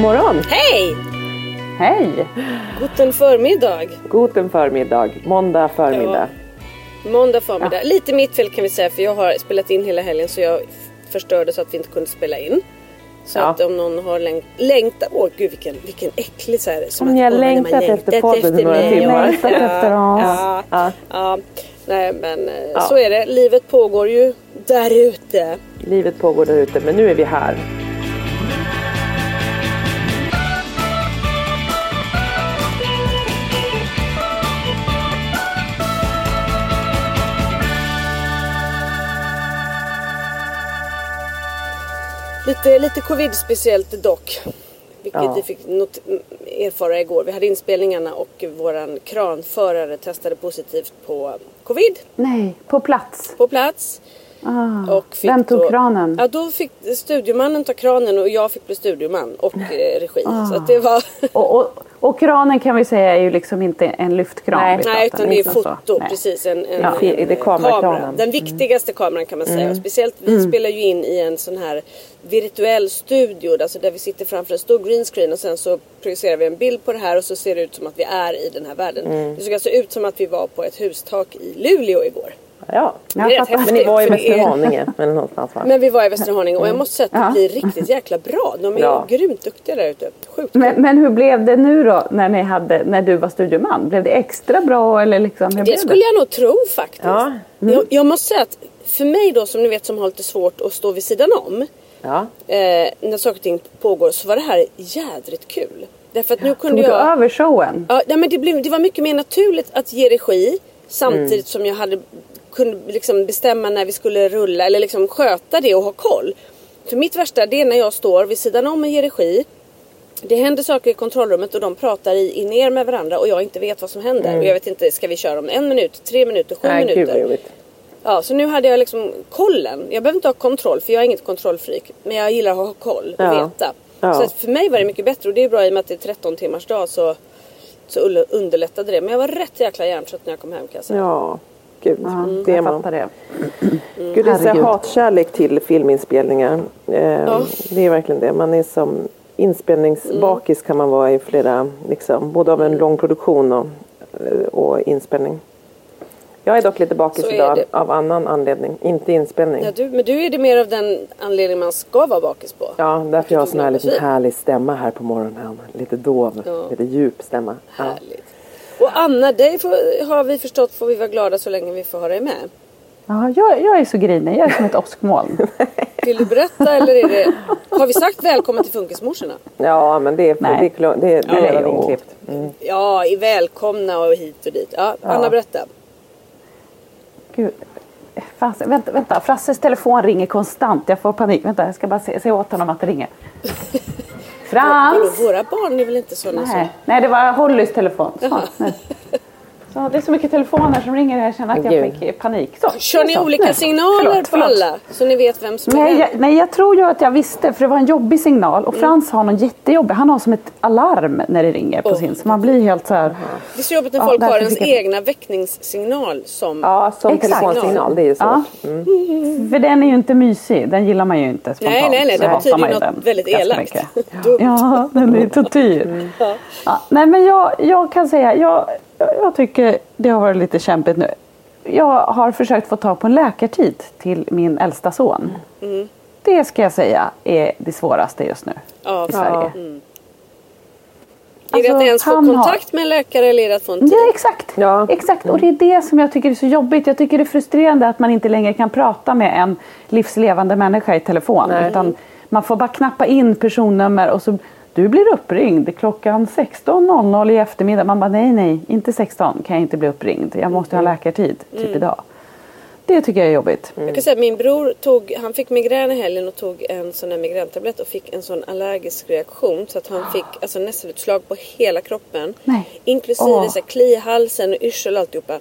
Morgon! Hej! Hej! Guten förmiddag. Guten förmiddag. Måndag förmiddag. Måndag förmiddag. Lite mitt fel kan vi säga för jag har spelat in hela helgen så jag förstörde så att vi inte kunde spela in. Så Ja. att om någon har längt, längtat, åh gud vilken, vilken äcklig så här. Som Om ni har man längtat efter podden efter några mig. timmar. Längtat efter oss. Ja, ja, Ja. Nej men eh, Ja. så är det. Livet pågår ju där ute. Livet pågår där ute men nu är vi här. Lite, lite covid speciellt dock. Vilket Ja. vi fick erfara igår. Vi hade inspelningarna och våran kranförare testade positivt på covid Nej, på plats. på plats. Ah. Och Vem tog då, kranen? Ja, då fick studiomannen ta kranen och jag fick bli studioman och eh, regi. Ah. Så det var... Och, och, och kranen kan vi säga är ju liksom inte en lyftkran. Nej. Nej, utan det är liksom så. foto. Nej. Precis, en, en, Ja, en, är kamerakranen. Den viktigaste kameran kan man säga. Och speciellt, vi Mm. spelar ju in i en sån här virtuell studio. Alltså där vi sitter framför en stor green screen och sen så projicerar vi en bild på det här och så ser det ut som att vi är i den här världen. Mm. Det såg alltså ut som att vi var på ett hustak i Luleå igår. Ja. Jag Det är rätt. Men ni var i det Västerhaninge eller någonstans va? Men vi var i Västerhaninge och jag måste säga att det blir riktigt jäkla bra. De är Ja. grymt duktiga där ute. Sjukt Men, men hur blev det nu då när, ni hade, när du var studioman? Blev det extra bra eller liksom, hur blev Det skulle jag nog tro faktiskt. Ja. Jag, jag måste säga att för mig då som ni vet som har lite svårt att stå vid sidan om. Ja. Eh, när saker och ting pågår så var det här jädrigt kul. Därför att nu Tog kunde du jag... över showen? Ja, nej, men det, blev, det var mycket mer naturligt att ge regi samtidigt Mm. som jag hade kunde liksom bestämma när vi skulle rulla eller liksom sköta det och ha koll. För mitt värsta det är när jag står vid sidan om och ger regi. Det händer saker i kontrollrummet och de pratar i, in ner med varandra och jag inte vet vad som händer. Och jag vet inte, ska vi köra om en minut, tre minuter, sju Nej, minuter? Ja, så nu hade jag liksom kollen. Jag behöver inte ha kontroll för jag är inget kontrollfreak. Men jag gillar att ha koll och Ja. veta. Ja. Så för mig var det mycket bättre och det är bra i och med att det är 13 timmars dag så, så underlättade det. Men jag var rätt jäkla hjärntrött när jag kom hem kan jag säga. Ja. Gud, Ja, det är man. det. Gud, det är så hatkärlek till filminspelningar. Eh, Det är verkligen det. Man är som inspelningsbakis kan man vara i flera, liksom, både av en lång produktion och, eh, och inspelning. Jag är dock lite bakis idag det. av annan anledning, inte inspelning. Ja, du, men du är det mer av den anledningen man ska vara bakis på. Ja, därför jag har sån här liten härlig stämma här på morgonen. Lite dov, Ja. lite djup stämma. Ja. Och Anna, dig får, har vi förstått får vi vara glada så länge vi får ha dig med. Ja, jag, jag är så grinig. Jag är som ett åskmoln. Vill du berätta eller är det... Har vi sagt välkommen till Funkismorsorna? Ja, men det är, det, Nej. är, det, det, det är redan inklippt. Mm. Ja, i välkomna och hit och dit. Ja, Anna berätta. Gud. Frasse, vänta, vänta, Frasses telefon ringer konstant. Jag får panik. Vänta, jag ska bara se, se åt honom att det ringer. Vadå, Frans! våra barn är väl inte sådana som... Nej, nej, det var Hollys telefon. Så. Så, det är så mycket telefoner som ringer här. Jag känner att jag Gud. fick panik. Så, Kör ni så, olika nu. signaler Förlåt, på alla? Så ni vet vem som är Nej vem? jag, nej, jag tror ju att jag visste för det var en jobbig signal och Frans har någon jättejobbig. Han har som ett alarm när det ringer på sin. Så man blir helt så här. Det är så jobbigt när Ja, folk har ens jag- egna väckningssignal som... Ja, som Exakt. telefonsignal. Det är ju svårt. Ja. För den är ju inte mysig. Den gillar man ju inte spontant. Nej, nej, nej, Så det betyder ju något den väldigt elakt. Dumt. Ja, den är tortyr. Ja. Ja, nej men jag, jag kan säga, jag, jag tycker det har varit lite kämpigt nu. Jag har försökt få tag på en läkartid till min äldsta son. Mm. Det ska jag säga är det svåraste just nu Ja, i Sverige. Ja. Är det att Alltså, ens få han har- kontakt med en läkare eller är det att få en tid? Ja exakt. Ja. exakt. Och det är det som jag tycker är så jobbigt. Jag tycker det är frustrerande att man inte längre kan prata med en livslevande människa i telefon. Nej. Utan man får bara knappa in personnummer och så du blir uppringd klockan 16.00 i eftermiddag. Man bara nej nej, inte 16 kan jag inte bli uppringd. Jag måste ha läkartid typ idag. Det tycker jag är jobbigt. Jag kan säga att min bror tog, han fick migrän i helgen och tog en sån här migräntablett och fick en sån allergisk reaktion så att han fick alltså nässelutslag på hela kroppen. Nej. Inklusive Åh. så kli i halsen och yrsel och alltihopa.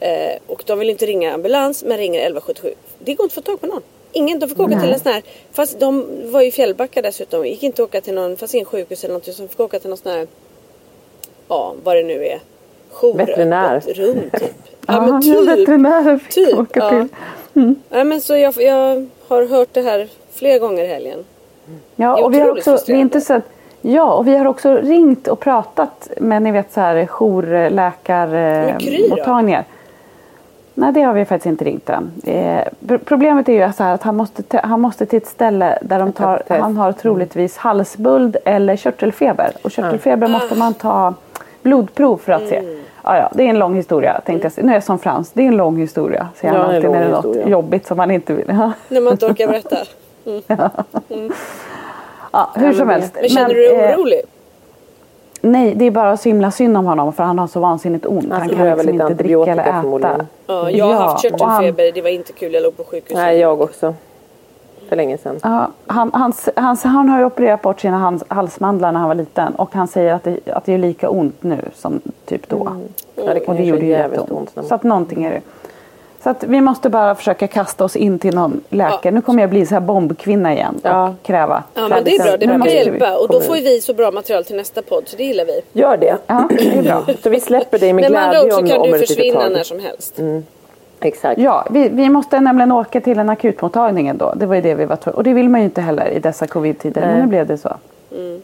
Eh, och de vill inte ringa ambulans men ringer 1177. Det går inte att få tag på någon. Ingen, de fick åka till en sån här, fast de var ju Fjällbacka dessutom. gick inte att åka till någon, fast ingen sjukhus eller någonting. Så de fick åka till någon sån här, ja vad det nu är. Jour, Veterinär. rum typ. Ja Ja, men typ. veterinärer fick Typ, åka ja. till. Nej, men så jag, jag har hört det här flera gånger i helgen. Ja, och vi har också, är inte så att, ja, och vi har också ringt och pratat med ni vet så här då? jourläkarmottagningar. Nej, det har vi faktiskt inte ringt än. Eh, pr- problemet är ju så att han måste, te- han måste till ett ställe där de tar, han har troligtvis halsbuld eller körtelfeber. Och körtelfeber måste man ta blodprov för att se. Ja, ja, det är en lång historia tänkte jag. Nu är jag som Frans, det är en lång historia. Säger Ja, han alltid när det är något historia. jobbigt som man inte vill. När man inte orkar berätta. ja hur som helst. Men känner du dig eh, orolig? Nej, det är bara så himla synd om honom för han har så vansinnigt ont. Han han kan liksom inte dricka eller äta. Ja, jag har haft och han- körtelfeber. Det var inte kul. Jag låg på sjukhus. Nej, jag också. För länge sedan. Ja, han, han, han, han har ju opererat bort sina hals, halsmandlar när han var liten och han säger att det, att det gör lika ont nu som typ då. Ja, det Och det gjorde ju jävligt ont. man- Så att någonting är det. Så att vi måste bara försöka kasta oss in till någon läkare. Ja. Nu kommer jag bli så här bombkvinna igen och Ja. kräva. Ja, men det är bra. Det brukar hjälpa. Och då får vi så bra material till nästa podd. Så det gillar vi. Gör det. Ja, det är bra. Så vi släpper dig med Men glädje så om, kan om du ett litet försvinna tag. när som helst. Exakt. Ja, vi, vi måste nämligen åka till en akutmottagning då. Det var ju det vi var tvungna Och det vill man ju inte heller i dessa covid-tider. Men Nej. nu blev det så. Mm.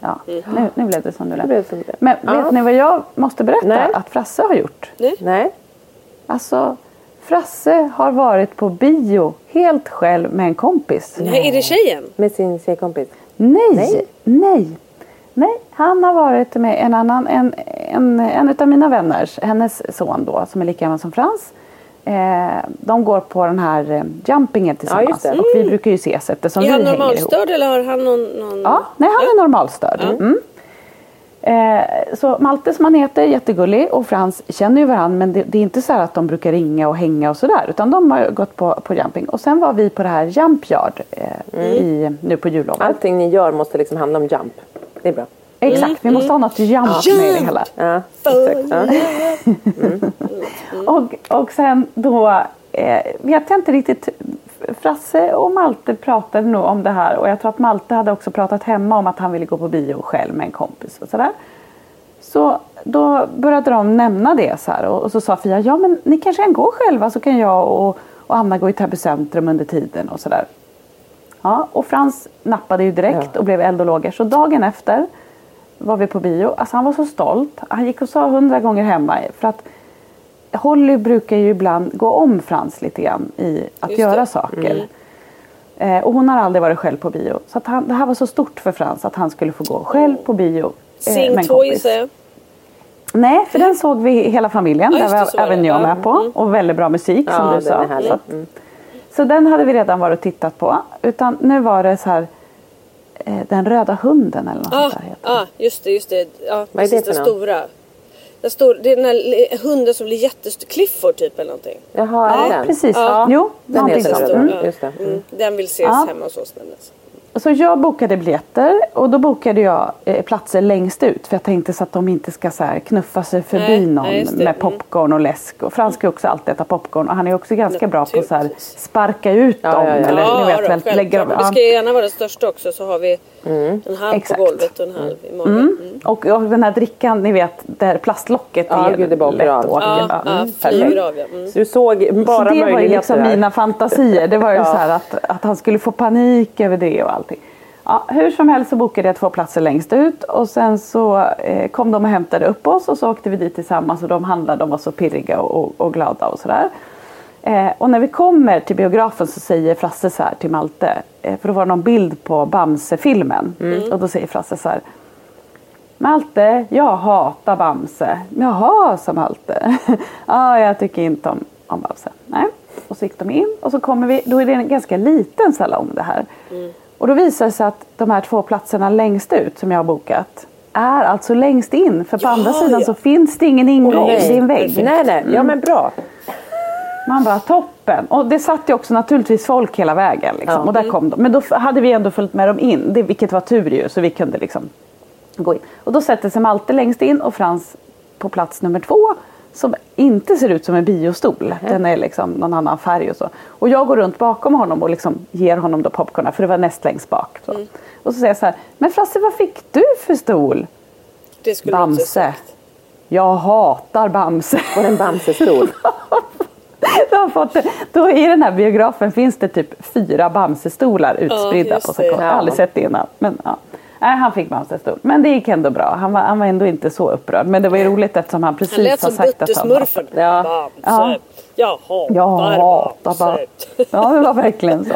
Ja, nu, nu blev det som det blev. Men Ja. vet ni vad jag måste berätta Nej. att Frasse har gjort? Nej. Alltså, Frasse har varit på bio helt själv med en kompis. Nej, är det tjejen? Med sin tjejkompis. Nej, Nej. nej, nej. Han har varit med en annan, en, en, en av mina vänners, hennes son då, som är lika gammal som Frans. Eh, de går på den här eh, jumpingen tillsammans. just det. Och vi brukar ju ses eftersom Är vi han hänger ihop. normalstörd eller har han någon... någon... Ja, nej han är normalstörd. Mm. Eh, så Malte som han heter, jättegullig och Frans känner ju varandra men det, det är inte så här att de brukar ringa och hänga och sådär utan de har gått på, på jumping. Och sen var vi på det här Jump Yard eh, i, nu på jullovet. Allting ni gör måste liksom handla om jump. Det är bra. Exakt, vi måste ha något jump med i det hela. Ja, exakt. Ja. Och, och sen då eh, vet jag inte riktigt. Frasse och Malte pratade nog om det här och jag tror att Malte hade också pratat hemma om att han ville gå på bio själv med en kompis och sådär. Så då började de nämna det så här och, och så sa Fia, ja men ni kanske kan gå själva så kan jag och, och Anna gå i Täby centrum under tiden och sådär. Ja, och Frans nappade ju direkt Ja. och blev eld och lågor. Så dagen efter var vi på bio. Alltså han var så stolt. Han gick och sa hundra gånger hemma för att Holly brukar ju ibland gå om Frans lite grann i att Just göra det. saker. Eh, och hon har aldrig varit själv på bio. Så att han, det här var så stort för Frans att han skulle få gå själv på bio. eh, Sing en 2 kompis. gissar jag. Nej, för den såg vi hela familjen. Ja, där var även jag Ja. med på. Och väldigt bra musik som Ja, du den sa. Så, att- Mm. så den hade vi redan varit och tittat på. Utan nu var det så här. Eh, den röda hunden eller något Ja, sånt där heter den. ah, just det, just det. Ja, Vad är det för den någon? stora. Den stor, det är den här hunden som blir jättestor. Clifford typ eller någonting. Jaha, Ja, den? precis. Ja. Jo, Den heter sånt. den. Mm. Mm. Just det. Mm. Den vill ses Ja. hemma hos oss nämligen. Så jag bokade biljetter och då bokade jag eh, platser längst ut för jag tänkte så att de inte ska så här knuffa sig förbi Nej, någon nej, med popcorn och läsk. Och Fransk är också alltid äta popcorn och han är också ganska bra på att sparka ut Ja, dem. ja, ja. Eller, ja, ni vet, då, väl, dem. Det Ja. ska ju gärna vara den största också så har vi en halv Exakt. på golvet och en halv i magen. Mm. Och, och den här drickan, ni vet, där plastlocket Ja, är gud, det bara lätt av. att åka. Ja, Ja. Mm, flyger av ja. Mm. Så du såg bara Så det var ju liksom här. mina fantasier. Det var ju Ja. så här att, att han skulle få panik över det och allting. Ja, hur som helst så bokade jag två platser längst ut och sen så eh, kom de och hämtade upp oss och så åkte vi dit tillsammans och de handlade, de var så pirriga och, och, och glada och sådär. Eh, och när vi kommer till biografen så säger Frasse så här till Malte, eh, för då var det någon bild på Bamse-filmen och då säger Frasse så här Malte, jag hatar Bamse. Jaha, sa Malte. ja, jag tycker inte om, om Bamse. Nej. Och så gick de in och så kommer vi, då är det en ganska liten salong det här. Och då visar det sig att de här två platserna längst ut som jag har bokat är alltså längst in. För på Ja, andra sidan ja. så finns det ingen ingång. Nej. Det är en vägg. Nej, nej. Ja, men bra. Man bara toppen. Och det satt ju också naturligtvis folk hela vägen. Liksom. Ja. Och där kom de. Men då hade vi ändå följt med dem in. Det, vilket var tur ju. Så vi kunde liksom gå in. Och då sätter sig Malte längst in och Frans på plats nummer två. Som inte ser ut som en biostol. Den är liksom någon annan färg och så. Och jag går runt bakom honom och liksom ger honom då popcornen. För det var näst längst bak. Så. Och så säger jag så här. Men Frasse vad fick du för stol? Det skulle Bamse. Jag hatar Bamse. Och en Bamse-stol. Har fått. Då I den här biografen finns det typ fyra Bamse-stolar utspridda just på. Stockholm. Jag har Ja. aldrig sett det innan. Men, ja. Nej, han fick Bamse-stol. Men det gick ändå bra. Han var, han var ändå inte så upprörd. Men det var ju roligt eftersom han precis Han lät har som sagt att han Buttesmurfen. Ja. Bamse. Ja. Jag hatar Jag hatar Bamse. Ja, det var verkligen så.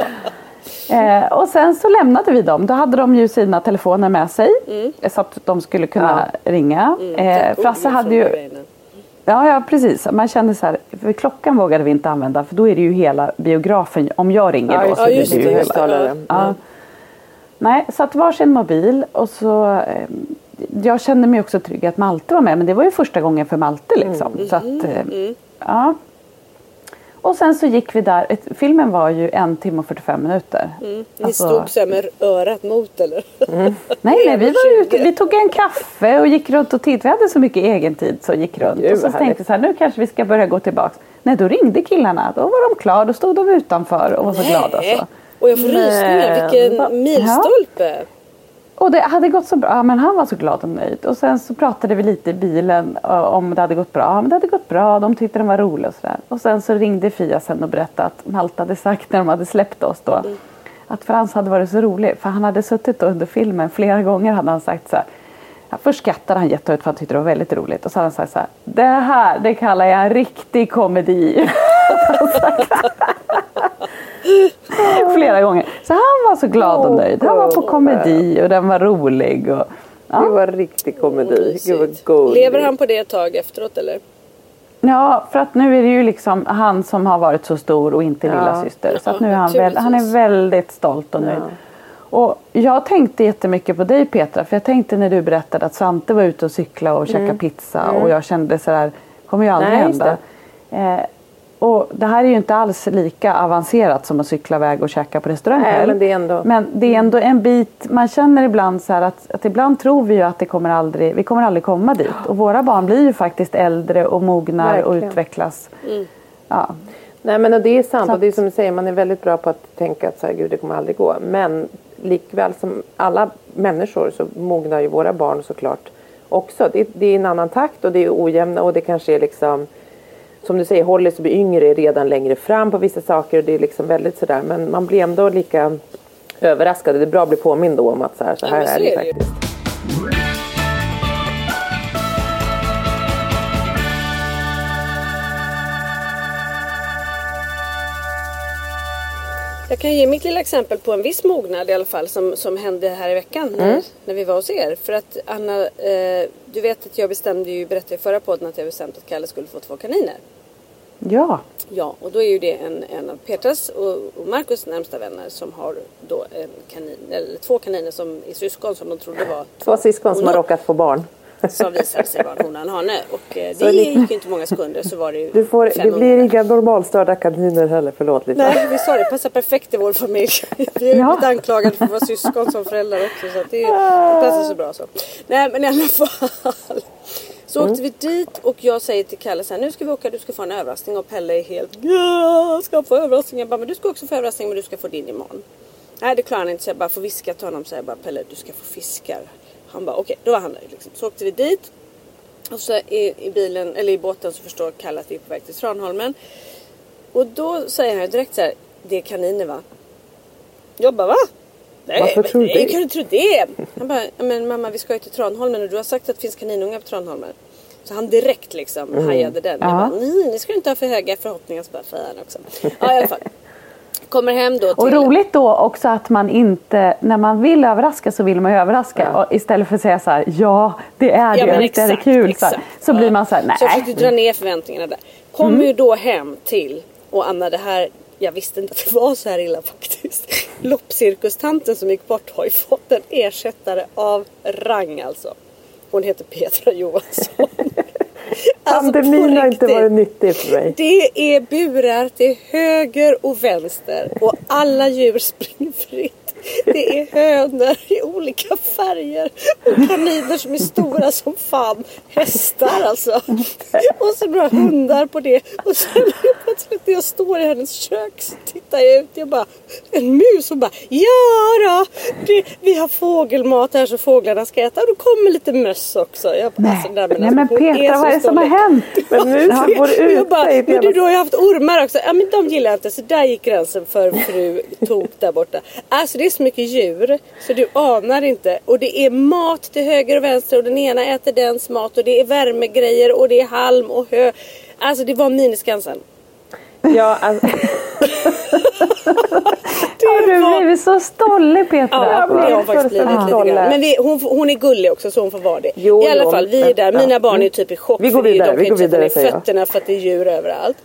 Eh, och sen så lämnade vi dem. Då hade de ju sina telefoner med sig. Så att de skulle kunna ringa. Eh, Frasse hade ju Ja, ja precis. Man kände så här, för klockan vågade vi inte använda för då är det ju hela biografen. Om jag ringer Ja, då så det. blir det ju hela. Högtalare. Ja. Nej, satt varsin mobil och så eh, jag kände mig också trygg att Malte var med men det var ju första gången för Malte liksom. Så att, eh, ja. Och sen så gick vi där, ett, filmen var ju en timme och 45 minuter. Ni Alltså- stod så här med örat mot eller? Nej, nej, vi var 20. ute, vi tog en kaffe och gick runt och tittade. Vi hade så mycket egen tid så gick runt. Gud, och så tänkte jag så här, nu kanske vi ska börja gå tillbaks. Nej, då ringde killarna. Då var de klara, då stod de utanför och var så glada. Så. Och jag får rysningar. Vilken milstolpe. Och det hade gått så bra. Men han var så glad och nöjd. Och sen så pratade vi lite i bilen om det hade gått bra. Men det hade gått bra. De tyckte den var rolig och sådär. Och sen så ringde Fia sen och berättade att Malte hade sagt när de hade släppt oss då. Att Frans hade varit så rolig. För han hade suttit under filmen flera gånger hade han sagt så här. Först skrattade han jättehögt för han tyckte det var väldigt roligt. Och så hade han sagt så här. Det här det kallar jag en riktig komedi. Flera gånger. Så han var så glad och nöjd. Han var på komedi och den var rolig. Och, ja. Det var riktig komedi. Gud vad. Lever han på det ett tag efteråt eller? Ja, för att nu är det ju liksom han som har varit så stor och inte Ja. lilla syster. Så att Ja, nu är han, väl, han är väldigt stolt och nöjd. Och jag tänkte jättemycket på dig Petra. För jag tänkte när du berättade att Svante var ute och cykla och käka pizza. Och jag kände sådär, kommer ju aldrig Mm. Nej, just hända. Eh, och det här är ju inte alls lika avancerat som att cykla iväg och käka på restaurang Nej, men det är ändå- Men det är ändå en bit, man känner ibland så att, att ibland tror vi ju att det kommer aldrig, vi kommer aldrig komma dit. Och våra barn blir ju faktiskt äldre och mognar och Verkligen. utvecklas. Ja. Nej men och det är sant Så och det är som du säger man är väldigt bra på att tänka att så här, gud det kommer aldrig gå. Men likväl som alla människor så mognar ju våra barn såklart också. Det, det är en annan takt och det är ojämna och det kanske är liksom som du säger Hollis blir yngre är redan längre fram på vissa saker och det är liksom väldigt sådär men man blir ändå lika överraskad. Det är bra att bli påmind då om att så här, så Ja, här men så är det är det faktiskt. Jag kan ge mitt lilla exempel på en viss mognad i alla fall som, som hände här i veckan när, när vi var hos er. För att Anna, eh, du vet att jag bestämde ju, berättade i förra podden att jag bestämt att Kalle skulle få två kaniner. Ja. Ja, och då är ju det en, en av Petras och, och Markus närmsta vänner som har då en kanin, eller två kaniner som är syskon som de trodde var Två syskon som har råkat få barn. Som visade sig vara en hona och en hane. Och eh, det gick ju inte många sekunder så var det ju Du får, det blir inga normalstörda kaniner heller, förlåt lite. Nej, vi sa det. passar perfekt i vår familj. Vi har ju Ja. blivit anklagade för att vara syskon som föräldrar också. Så att det, det passar så bra så. Nej, men i alla fall. Så åkte vi dit och jag säger till Kalle så här, nu ska vi åka, du ska få en överraskning. Och Pelle är helt, ja, jag ska få överraskning. Jag bara, men du ska också få överraskning, men du ska få din imorgon. Nej, det klarar han inte. Så jag bara får viska till honom. Så jag bara, Pelle, du ska få fiskar. Han bara, okej, då var han nöjd. Liksom. Så åkte vi dit. Och så i, i bilen, eller i båten så förstår Kalle att vi är på väg till Tranholmen. Och då säger han direkt så här, det är kaniner va? Jag bara va? Nej, Varför men tror du nej, det? kan du tro det? Han bara, "Ja, men mamma vi ska ju till Tranholmen och du har sagt att det finns kaninungar på Tranholmen. Så han direkt liksom Mm. hajade den. Jag Ja. bara, nej ni ska inte ha för höga förhoppningar. Så bara, fan också. Ja i alla fall. Kommer hem då till... Och roligt då också att man inte, när man vill överraska så vill man ju överraska. Och istället för att säga så här, ja det är det, Ja, men är det exakt, kul. Så, här. exakt. så blir Ja. man så här, Så jag nej. försökte dra ner förväntningarna där. Kommer ju då hem till, och Anna det här, jag visste inte att det var så här illa faktiskt. Loppcirkustanten som gick bort har ju fått en ersättare av rang alltså. Hon heter Petra Johansson. Alltså, Pandemin har inte varit nyttig för mig. Det är burar till höger och vänster och alla djur springer fritt. Det är hönor i olika färger och kaniner som är stora som fan. Hästar alltså. Och så några hundar på det. Och sen plötsligt när jag står i hennes kök så tittar jag ut. Jag bara, en mus och bara ja då, det, vi har fågelmat här så fåglarna ska äta. Och då kommer lite möss också. Jag bara, Nej, alltså, nej, nej alltså, men hon Petra vad är det som har hänt? Men får Och ut jag bara, men du, du har ju haft ormar också. Ja men de gillar jag inte. Så där gick gränsen för fru Tok där borta. Alltså det är så mycket djur så du anar inte. Och det är mat till höger och vänster och den ena äter dens mat och det är värmegrejer och det är halm och hö. Alltså det var miniskansen. Ja, alltså, Har du blivit så stollig Petra? Ja, det har hon faktiskt blivit lite grann. Men vi, hon, hon är gullig också så hon får vara det. Jo, I alla fall, vi är där. Mina barn är ju typ i chock. Vi går för det vidare, de vi går vidare, säger jag. fötterna för att det är djur överallt.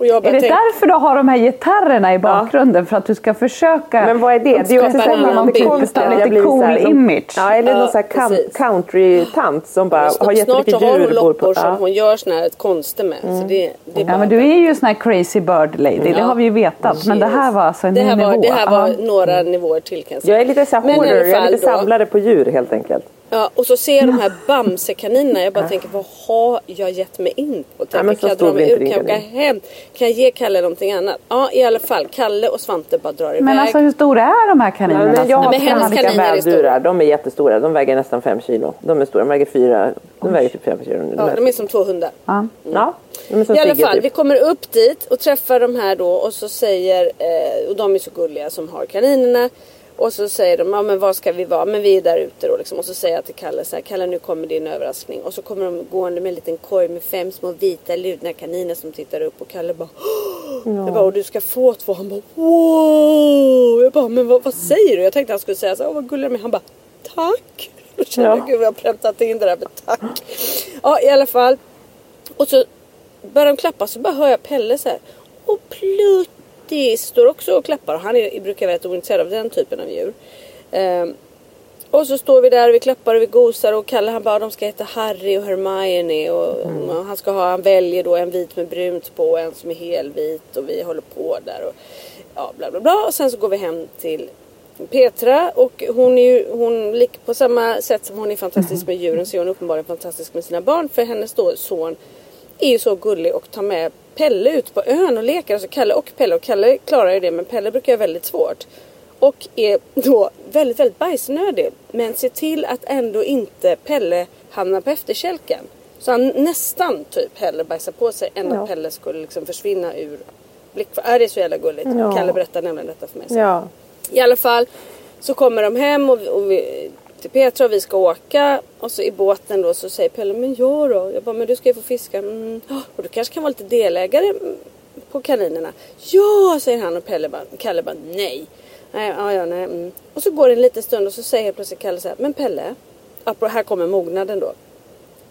Och jag bara Är det tänkte- därför du har de här gitarrerna i bakgrunden? För att du ska försöka men vad är det? Det är ju också så en här annan lite cool här, image. Ja, eller Ja, någon sån här country-tant som bara har Snart jättemycket så har hon djur. loppor på- som ja. hon gör såna här konster med. Så det, det Ja men du är ju sån här crazy bird lady, det Ja. har vi ju vetat. Men det här var alltså en det ny var, nivå. Det här var Ja. några nivåer till kan jag säga. Jag är lite så här alla jag är lite samlare på djur helt enkelt. Ja, och så ser jag de här Bamse-kaninerna. Jag bara tänker, vad har jag gett mig in på? Ja, men Tänker, så kan jag dra mig ur? Kan jag åka hem? Kan jag ge Kalle någonting annat? Ja, i alla fall. Kalle och Svante bara drar iväg. Men alltså hur stora är de här Ja, kaninerna? men jag har men kaniner är stora. de är jättestora. De väger nästan fem kilo. De är stora, de väger fyra, de väger typ fem kilo. De ja, de är som två hundar. Ja. Ja, är som I alla fall, typ. vi kommer upp dit och träffar de här då och så säger, eh, och de är så gulliga som har kaninerna. Och så säger de, ja men var ska vi vara? Men vi är där ute då liksom. Och så säger jag till Kalle så här, Kalle nu kommer din överraskning. Och så kommer de gående med en liten korg med fem små vita ludna kaniner som tittar upp. Och Kalle bara, "Åh!" jag bara, och du ska få två. Han bara, wow! Jag bara, men vad, vad säger du? Jag tänkte han skulle säga så här, "Åh, vad gullig de är. Han bara, tack! Då kände jag, Ja. gud vad jag har präntat in det där med tack. Ja i alla fall. Och så börjar de klappa så bara hör jag Pelle så här. Och Pluttis står också och klappar. Och han är, brukar vara rätt ointresserad av den typen av djur. Ehm, och så står vi där och vi klappar och vi gosar och Kalle han bara de ska heta Harry och Hermione och, och han ska ha, han väljer då en vit med brunt på och en som är helvit och vi håller på där och ja bla bla bla och sen så går vi hem till Petra och hon är ju, hon, på samma sätt som hon är fantastisk med djuren så är hon uppenbarligen fantastisk med sina barn för hennes då son är ju så gullig och tar med Pelle ut på ön och leker. Alltså Kalle och Pelle. Och Kalle klarar ju det men Pelle brukar ha väldigt svårt. Och är då väldigt, väldigt bajsnödig. Men ser till att ändå inte Pelle hamnar på efterkälken. Så han nästan typ hellre bajsar på sig än Ja. att Pelle skulle liksom försvinna ur blick. Är det är så jävla gulligt? Ja. Kalle berättar nämligen detta för mig. Ja. I alla fall så kommer de hem och, och vi, till Petra och vi ska åka. Och så i båten då så säger Pelle, men jag då? Jag bara, men du ska ju få fiska. Mm. "Ja, Och du kanske kan vara lite delägare mm, på kaninerna? Ja, säger han och Pelle bara, Kalle bara nej. Nej, ja, ja, nej. Mm. Och så går det en liten stund och så säger plötsligt Kalle så här, men Pelle, här kommer mognaden då.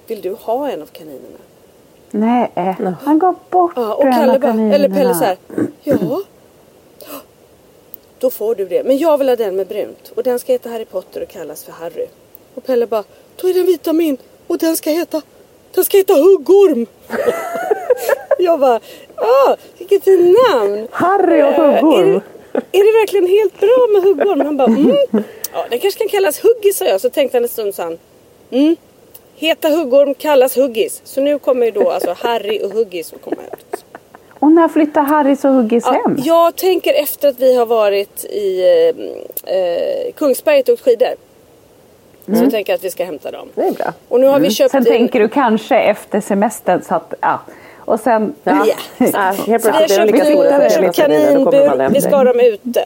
Vill du ha en av kaninerna? Nej, han gav bort Ja, och Kalle bara, eller Pelle så här, ja. Då får du det. Men jag vill ha den med brunt. Och den ska heta Harry Potter och kallas för Harry. Och Pelle bara, då är den vita min. Och den ska heta, den ska heta Huggorm. jag bara, ah, vilket fint namn. Harry och Eh, huggorm. det, är det verkligen helt bra med huggorm? Han bara, mm. Ja, den kanske kan kallas Huggis sa jag. Så tänkte han en stund så han, mm. Heta huggorm kallas Huggis. Så nu kommer ju då alltså Harry och Huggis att komma ut. Och när flyttar Harrys och Huggis Ja, hem? jag tänker efter att vi har varit i eh, eh, Kungsberget och åkt skidor. Så jag tänker att vi ska hämta dem. Det är bra. Och nu har vi köpt Sen tänker du kanske efter semestern så att, ja. Och sen... Ja. Ja. Ja, Så vi har köpt, man kaninbur, vi ska ha dem ute.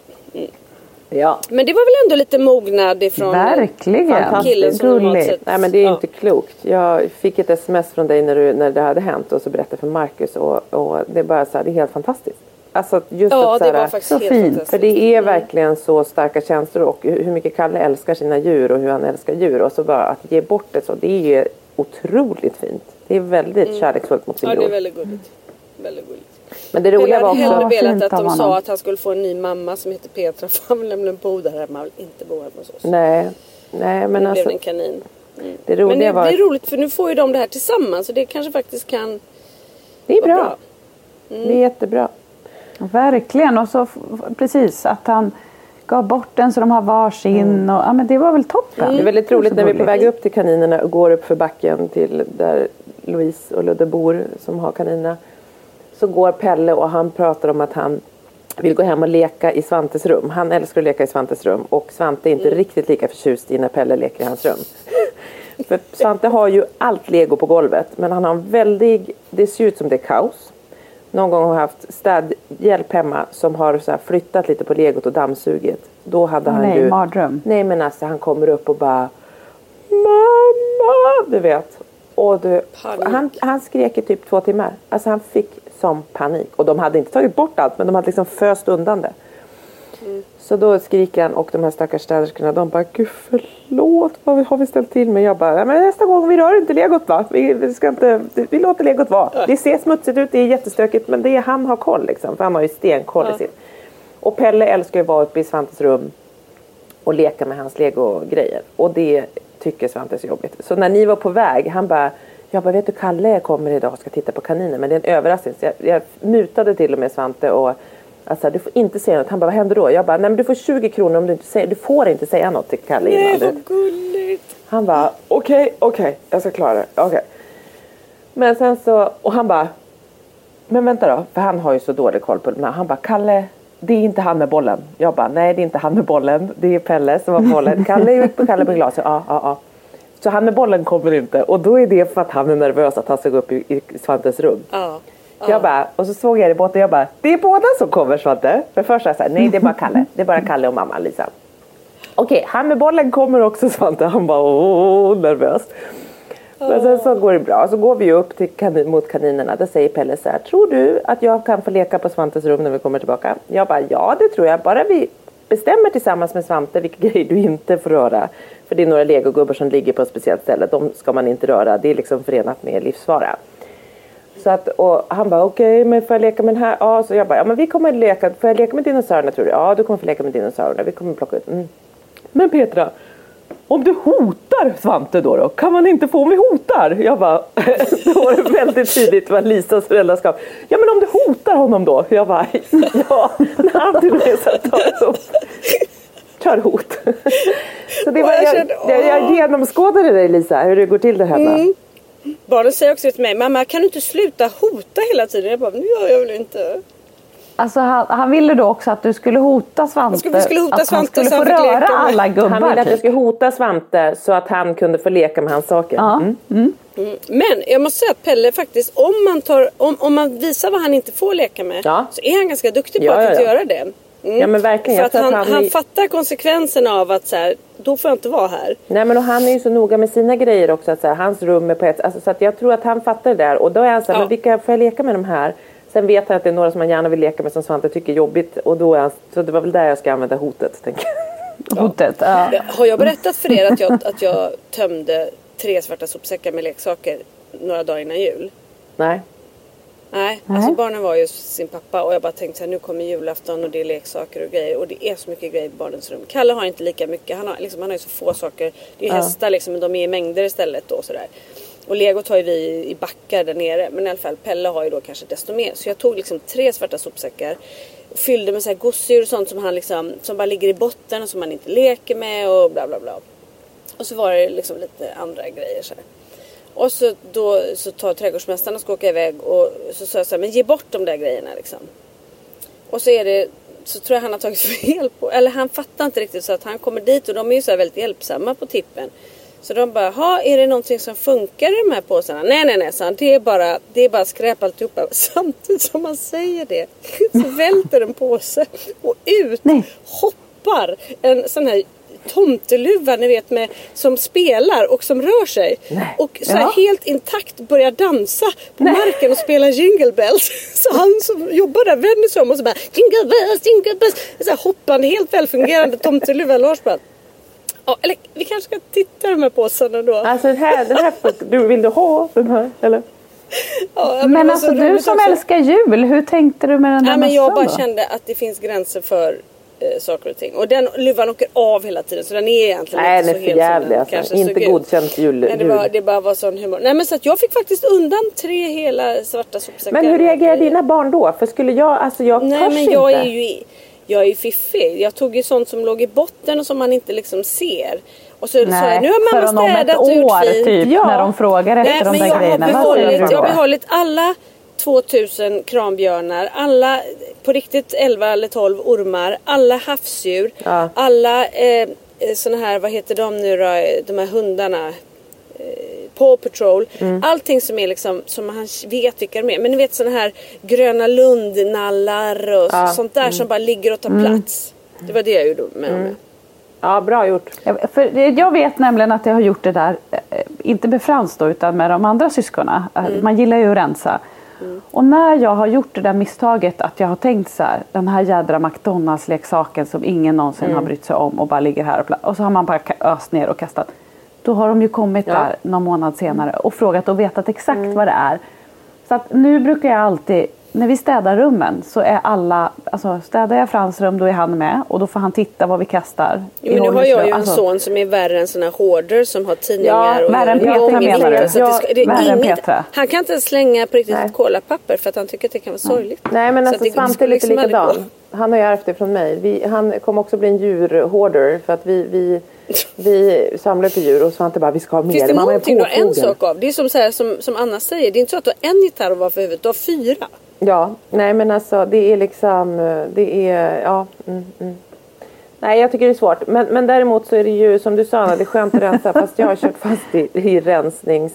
Ja. Men det var väl ändå lite mognad ifrån Verkligen. Killen som Gulligt. sett... Nej men det är Ja. inte klokt. Jag fick ett sms från dig när, du, när det hade hänt och så berättade för Marcus och, och det är bara så här, det är helt fantastiskt. Alltså just Ja, att så det här, var faktiskt så helt fint. För det är verkligen så starka känslor och hur mycket Kalle älskar sina djur och hur han älskar djur och så bara att ge bort det så det är otroligt fint. Det är väldigt kärleksfullt mot sin Mm. Ja, det är bror. väldigt gulligt. Väldigt gulligt. Men det roliga var hade hellre också... Vad velat att de sa att han skulle få en ny mamma som heter Petra för han vill nämligen bo där hemma. Han vill inte bo hemma hos oss. Nej, nej men nu blev alltså det en kanin. det Men roliga det, var... det är roligt för nu får ju de det här tillsammans så det kanske faktiskt kan Det är bra. bra. Det är jättebra. Verkligen. Och så precis att han gav bort den så de har varsin. Mm. Och, ja, men det var väl toppen. Det är väldigt roligt när vi är på väg upp till kaninerna och går upp för backen till där Louise och Ludde bor som har kaninerna. Så går Pelle och han pratar om att han vill gå hem och leka i Svantes rum. Han älskar att leka i Svantes rum och Svante är inte riktigt lika förtjust i när Pelle leker i hans rum. För Svante har ju allt lego på golvet men han har en väldig, det ser ut som det är kaos. Någon gång har jag haft städhjälp hemma som har så här flyttat lite på legot och dammsugit. Då hade han nej, ju... mardröm. Nej men alltså han kommer upp och bara Mamma! Du vet. Och du, han, han skrek i typ två timmar. Alltså han fick som panik. Och de hade inte tagit bort allt men de hade liksom föst undan det. Så då skriker han och de här stackars städerskorna de bara Gud förlåt vad har vi ställt till med? Jag bara "Nej, men nästa gång vi rör inte legot va? Vi, vi, ska inte, vi låter legot vara. Det ser smutsigt ut, det är jättestökigt men det är, han har koll liksom. För han har ju stenkoll i sitt. Och Pelle älskar ju att vara uppe i Svantes rum och leka med hans legogrejer. Och det tycker Svante är så jobbigt. Så när ni var på väg, han bara jag bara, vet du Kalle kommer idag och ska titta på kaniner men det är en överraskning. Så jag, jag mutade till och med Svante och alltså, du får inte säga något. Han bara, vad händer då? Jag bara, nej men du får 20 kronor om du inte säger, du får inte säga något till Kalle Nej innan. Du, vad gulligt. han bara, okej, okej, jag ska klara det. Okej. Men sen så, och han bara, men vänta då, för han har ju så dålig koll på det. Han bara, Kalle, det är inte han med bollen. Jag bara, nej det är inte han med bollen. Det är Pelle som har bollen. Kalle gick på Kalle med glaset. Ja, ja, ja. Så han med bollen kommer inte. Och då är det för att han är nervös att han ska gå upp i, i Svantes rum. Ja. Jag bara, och så såg jag det i båten jag bara, det är båda som kommer Svante. För först sa jag så här, nej det är bara Kalle. Det är bara Kalle och mamma Lisa. Okej, han med bollen kommer också Svante. Han bara, åh, nervös. Men sen så går det bra. Så går vi upp till kanin, mot kaninerna. Då säger Pelle så här, tror du att jag kan få leka på Svantes rum när vi kommer tillbaka? Jag bara, ja det tror jag. Bara vi bestämmer tillsammans med Svante vilka grejer du inte får röra. För det är några legogubbar som ligger på ett speciellt ställe. De ska man inte röra. Det är liksom förenat med livsfara. Så att, och han bara okej, men får jag leka med den här? Ja, så jag bara, ja men vi kommer att leka, får jag leka med dinosaurierna tror du? Ja, du kommer få leka med dinosaurierna, vi kommer plocka ut. Mm. Men Petra, om du hotar Svante då, då kan man inte få om vi hotar? Jag bara, då var det väldigt tydligt vad Lisas föräldraskap. Ja men om du hotar honom då? Jag bara, ja, när han till och med satt upp kör hot. Så det var, jag jag, jag, genomskådade dig Lisa, hur det går till där hemma. Barnen säger också till mig, mamma kan du inte sluta hota hela tiden? Jag bara, nu gör jag väl inte. Alltså han, han ville då också att du skulle hota Svante. skulle- skulle hota att Svante han skulle han få fick röra alla gubbar. Han ville att jag typ. skulle hota Svante så att han kunde få leka med hans saker. Ja. Mm. Men jag måste säga att Pelle faktiskt, om man, tar, om, om man visar vad han inte får leka med, Ja. så är han ganska duktig på Ja, att ja, inte ja. göra det. Mm. Ja, men verkligen. För att han, att han, han fattar konsekvenserna av att så här, då får jag inte vara här. Nej men och han är ju så noga med sina grejer också. Att så här, hans rum är på ett... Alltså, så att jag tror att han fattar det där. Och då är han så här, Ja. men vilka får jag leka med de här? Sen vet han att det är några som han gärna vill leka med som Svante tycker är jobbigt. Och då är han, så det var väl där jag ska använda hotet. Tänker jag. Hotet. Ja. Har jag berättat för er att jag, att jag tömde tre svarta sopsäckar med leksaker några dagar innan jul? Nej. Nej, Nej. alltså barnen var ju sin pappa och jag bara tänkte så här, nu kommer julafton och det är leksaker och grejer och det är så mycket grejer i barnens rum. Kalle har inte lika mycket, han har, liksom, han har ju så få saker. Det är Ja. hästar liksom, men de är i mängder istället då sådär. Och legot har ju vi i backar där nere men i alla fall Pelle har ju då kanske desto mer. Så jag tog liksom tre svarta sopsäckar fyllde med så här gosedjur och sånt som han liksom, som bara ligger i botten och som man inte leker med och bla bla bla. Och så var det liksom lite andra grejer så här. Och så då så tar trädgårdsmästaren och ska åka iväg och så sa jag så här, men ge bort de där grejerna liksom. Och så är det, så tror jag han har tagit fel på, eller han fattar inte riktigt så att han kommer dit och de är ju så här väldigt hjälpsamma på tippen. Så de bara, ha är det någonting som funkar i de här påsarna? Nej nej nej sa han, det är bara, det är bara skräp alltihopa. Samtidigt som man säger det så välter en påse och ut Nej. hoppar en sån här tomteluva ni vet med, som spelar och som rör sig. Nej. Och så här Ja. helt intakt börjar dansa på marken och spela jingle bells. Så han som jobbar där vänder sig om och så bara jingle bells, jingle bells. Så här hoppande, helt välfungerande tomteluva. Lars bara Ja, eller vi kanske ska titta i de här påsarna då. Alltså den här, den här du, vill du ha den här? Eller? Ja, Men var alltså så du som också. älskar jul, hur tänkte du med den där Nej, men jag bara då? kände att det finns gränser för eh, saker och ting. Och den luvan åker av hela tiden så den är egentligen Nej, inte så hel som förjävlig den alltså. kanske Inte godkänt jul. Nej, det, var, jul. det bara var sån humor. Nej men så att jag fick faktiskt undan tre hela svarta sopsäckar. Men hur reagerar grejer. dina barn då? För skulle jag, alltså jag Nej törs men jag inte. är ju jag är ju fiffig. Jag tog ju sånt som låg i botten och som man inte liksom ser. Och så sa Nej, jag, nu har mamma städat och gjort fint. typ Ja. när de frågar Nej, efter de men där jag har, grejerna. Säger behållit, jag har behållit alla 2000 kranbjörnar, alla på riktigt 11 eller 12 ormar, alla havsdjur, Ja. alla eh, såna här, vad heter de nu då, de här hundarna? Eh, Paw Patrol. Mm. Allting som är liksom, som han vet vilka de är. Men ni vet såna här Gröna Lund-nallar och Ja. sånt där som bara ligger och tar plats. Det var det jag gjorde med dem. Ja, bra gjort. Jag, för jag vet nämligen att jag har gjort det där, eh, inte med Frans då, utan med de andra syskonen. Eh, Mm. Man gillar ju att rensa. Och när jag har gjort det där misstaget att jag har tänkt så här, den här jädra McDonalds-leksaken som ingen någonsin Mm. har brytt sig om och bara ligger här och, och så har man bara öst ner och kastat. Då har de ju kommit Ja. där någon månad senare och frågat och vetat exakt Mm. vad det är. Så att nu brukar jag alltid, när vi städar rummen så är alla, alltså städar jag Frans rum då är han med och då får han titta vad vi kastar. Jo, men nu har jag ju en Alltså- son som är värre än såna här hoarder som har tidningar Ja, och värre än Petra menar du? Ja, värre än Petra. Han kan inte ens slänga på riktigt Nej. kolapapper för att han tycker att det kan vara sorgligt. Nej men Så alltså Svante är lite liksom likadan. Han har ju ärvt det från mig. Vi, han kommer också bli en djurhoarder för att vi, vi, vi samlar på djur och Svante bara vi ska ha mer. Finns det Mamma någonting du har en sak av? Det är som, så här, som, som Anna säger, det är inte så att du har en gitarr att vara för huvudet, du har fyra. Ja, nej men alltså det är liksom, eh, det är, ja. Mm, mm. Nej jag tycker det är svårt. Men, men däremot så är det ju som du sa Anna, det är skönt att rensa fast jag har kört fast i, i rensnings...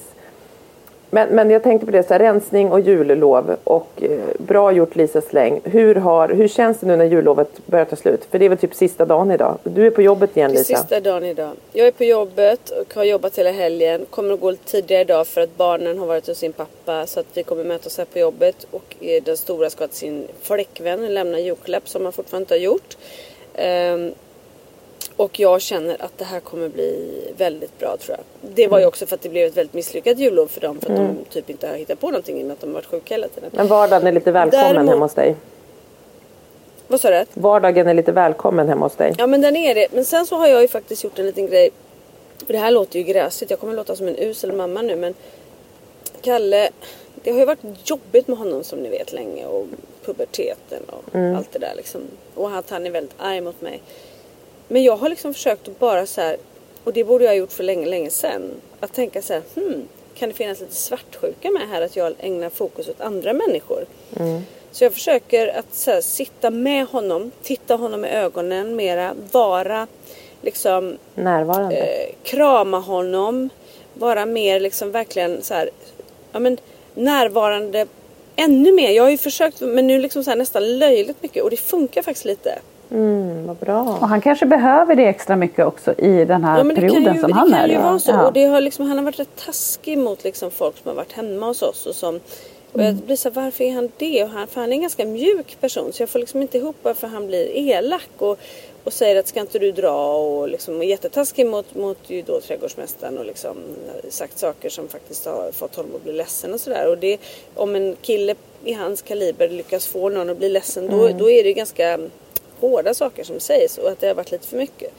Men, men jag tänkte på det, så här, rensning och jullov och eh, bra gjort Lisa Släng. Hur, har, hur känns det nu när jullovet börjar ta slut? För det är väl typ sista dagen idag. Du är på jobbet igen Lisa. sista dagen idag. Jag är på jobbet och har jobbat hela helgen. Kommer att gå lite tidigare idag för att barnen har varit hos sin pappa. Så att vi kommer mötas här på jobbet. Och eh, den stora ska till sin flickvän lämna julklapp som han fortfarande inte har gjort. Ehm, och jag känner att det här kommer bli väldigt bra tror jag. Det var ju också för att det blev ett väldigt misslyckat jullov för dem. För att de typ inte har hittat på någonting i och med att de varit sjuka hela tiden. Men vardagen är lite välkommen Däremot- hemma hos dig. Vad sa du? Vardagen är lite välkommen hemma hos dig. Ja men den är det. Men sen så har jag ju faktiskt gjort en liten grej. Och det här låter ju gräsligt. Jag kommer låta som en usel mamma nu men Kalle, det har ju varit jobbigt med honom som ni vet länge och puberteten och allt det där liksom. Och att han är väldigt arg mot mig. Men jag har liksom försökt att bara så här, och det borde jag ha gjort för länge, länge sedan. Att tänka så här, hmm, kan det finnas lite svartsjuka med här att jag ägnar fokus åt andra människor? Så jag försöker att så här, sitta med honom, titta honom i ögonen mera, vara liksom Närvarande. eh, krama honom, vara mer liksom verkligen så här, ja men närvarande ännu mer. Jag har ju försökt men nu liksom så här nästan löjligt mycket och det funkar faktiskt lite. Mm, vad bra. Och han kanske behöver det extra mycket också i den här Ja, men det kan perioden ju, som det han kan är ju i. vara så. Ja. Och det har liksom, han har varit rätt taskig mot liksom folk som har varit hemma hos oss och som Och jag blir så här, varför är han det? Och han, för han är en ganska mjuk person så jag får liksom inte ihop varför han blir elak och, och säger att ska inte du dra och liksom är jättetaskig mot, mot ju då trädgårdsmästaren och liksom sagt saker som faktiskt har fått honom att bli ledsen och sådär. Och det, om en kille i hans kaliber lyckas få någon att bli ledsen då, då är det ganska hårda saker som sägs och att det har varit lite för mycket.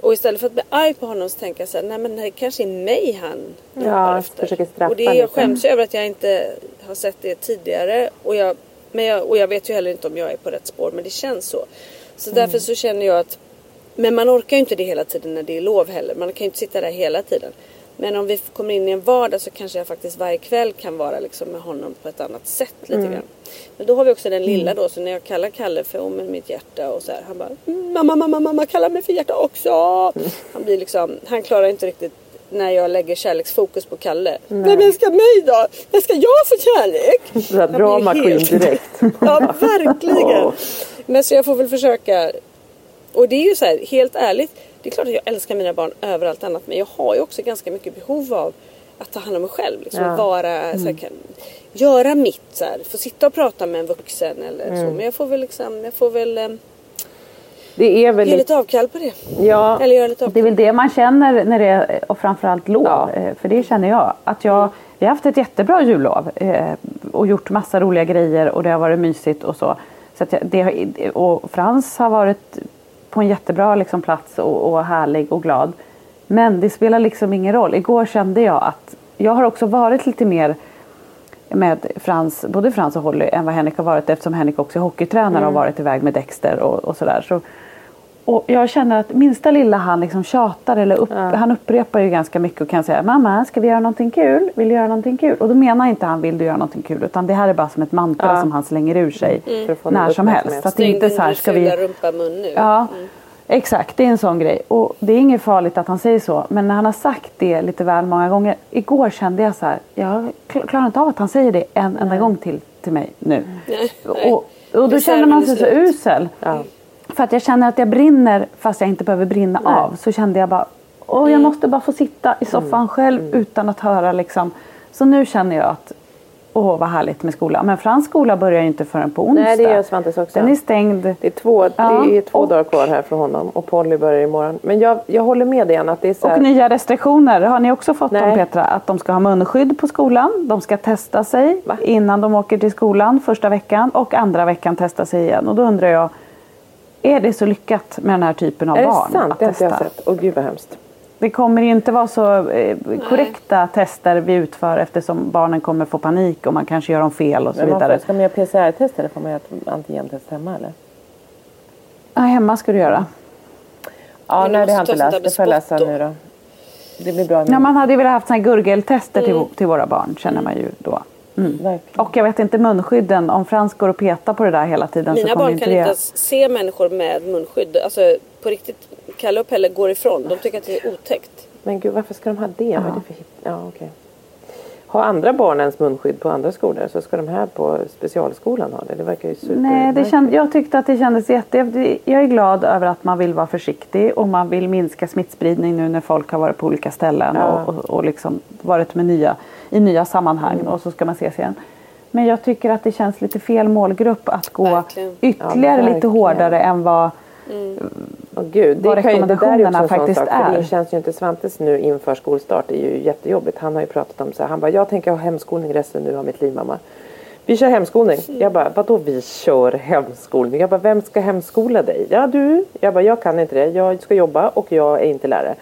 Och istället för att bli arg på honom så tänker jag så här, nej men det kanske är mig han Ja, efter. försöker straffa och det, jag skäms över att jag inte har sett det tidigare. Och jag, men jag, och jag vet ju heller inte om jag är på rätt spår men det känns så. Så därför så känner jag att men man orkar ju inte det hela tiden när det är lov heller. Man kan ju inte sitta där hela tiden. Men om vi kommer in i en vardag så kanske jag faktiskt varje kväll kan vara liksom med honom på ett annat sätt lite grann. Men då har vi också den lilla då så när jag kallar Kalle för oh, men mitt hjärta och så här. Han bara "Mm, mamma, mamma, mamma kalla mig för hjärta också. Han blir liksom, han klarar inte riktigt när jag lägger kärleksfokus på Kalle. Vem älskar mig då? Vem ska jag få kärlek? Drama helt- direkt. Ja, verkligen. Men så jag får väl försöka. Och det är ju så här, helt ärligt. Det är klart att jag älskar mina barn över allt annat. Men jag har ju också ganska mycket behov av att ta hand om mig själv. Liksom, Ja. vara, så här, kan, göra mitt. Så här, få sitta och prata med en vuxen eller så. Men jag får väl liksom, jag får väl eh, Det är väl ge lite... avkall på det. Ja, Eller göra lite Det är avkall. väl det man känner när det är, och framförallt lov. Ja. Eh, För det känner jag. Att jag vi har haft ett jättebra jullov eh, och gjort massa roliga grejer och det har varit mysigt och så. så att jag, det, och Frans har varit på en jättebra liksom, plats och, och härlig och glad. Men det spelar liksom ingen roll. Igår kände jag att jag har också varit lite mer med Frans, både Frans och Holly än vad Henrik har varit eftersom Henrik också är hockeytränare och har varit iväg med Dexter och, och sådär. Så, och jag känner att minsta lilla han liksom tjatar eller upp, han upprepar ju ganska mycket och kan säga Mamma, ska vi göra någonting kul? Vill du göra någonting kul? Och då menar inte han vill du göra någonting kul utan det här är bara som ett mantra Ja. som han slänger ur sig få när som helst. Så att det är inte så här, ska vi... fula rumpa mun nu. Ja, exakt. Det är en sån grej. Och det är inget farligt att han säger så. Men när han har sagt det lite väl många gånger. Igår kände jag så här. Jag kl- klarar inte av att han säger det en enda gång till, till mig nu. Nej. Och, och då känner man sig så usel. Ja. För att jag känner att jag brinner fast jag inte behöver brinna Nej. av. Så kände jag bara. Åh, Mm. jag måste bara få sitta i soffan själv utan att höra liksom. Så nu känner jag att. Åh vad härligt med skolan. Men Frans skola börjar ju inte förrän på onsdag. Nej, det gör Svantes också. Den är stängd. Det är två, Ja, det är två och- dagar kvar här för honom och Polly börjar imorgon. Men jag, jag håller med dig Anna, att det är så här, Och nya restriktioner har ni också fått Nej. om Petra. Att de ska ha munskydd på skolan. De ska testa sig Va? innan de åker till skolan första veckan. Och andra veckan testa sig igen. Och då undrar jag. Är det så lyckat med den här typen av Är det barn? sant? att Det har inte jag testa? sett. Åh gud vad hemskt. Det kommer inte vara så eh, korrekta tester vi utför eftersom barnen kommer få panik och man kanske gör dem fel och så Men vidare. får, ska man göra PCR-test eller får man göra ett antigentest hemma eller? Ja, hemma ska du göra. Ja, Men nej det har jag inte läst. Det får jag läsa nu då. Det blir bra. Ja, man hade ju velat haft såna här gurgeltester Mm. till, till våra barn känner man ju då. Mm. Och jag vet inte munskydden, om Frans går och petar på det där hela tiden så Mina kommer barn inte kan det... inte ens se människor med munskydd. Alltså på riktigt, Kalle och Pelle går ifrån. De tycker att det är otäckt. Men gud varför ska de ha det? Vad är det för? Ja, okej. Har andra barn ens munskydd på andra skolor så ska de här på specialskolan ha det? Det verkar ju super... Nej, det känd, jag tyckte att det kändes jätte... Jag är glad över att man vill vara försiktig och man vill minska smittspridning nu när folk har varit på olika ställen Ja. och, och, och liksom varit med nya, i nya sammanhang Mm. och så ska man ses igen. Men jag tycker att det känns lite fel målgrupp att gå Verkligen. ytterligare Ja, lite hårdare än vad... Åh gud, det, vad kan ju, det där är ju också rekommendationerna en sån faktiskt sak. För är. det känns ju inte Svantes nu inför skolstart. Det är ju jättejobbigt. Han har ju pratat om så här. Han bara, jag tänker ha hemskolning resten nu av mitt liv mamma. Vi kör hemskolning. Jag bara, vadå vi kör hemskolning? Jag bara, vem ska hemskola dig? Ja du. Jag bara, jag kan inte det. Jag ska jobba och jag är inte lärare.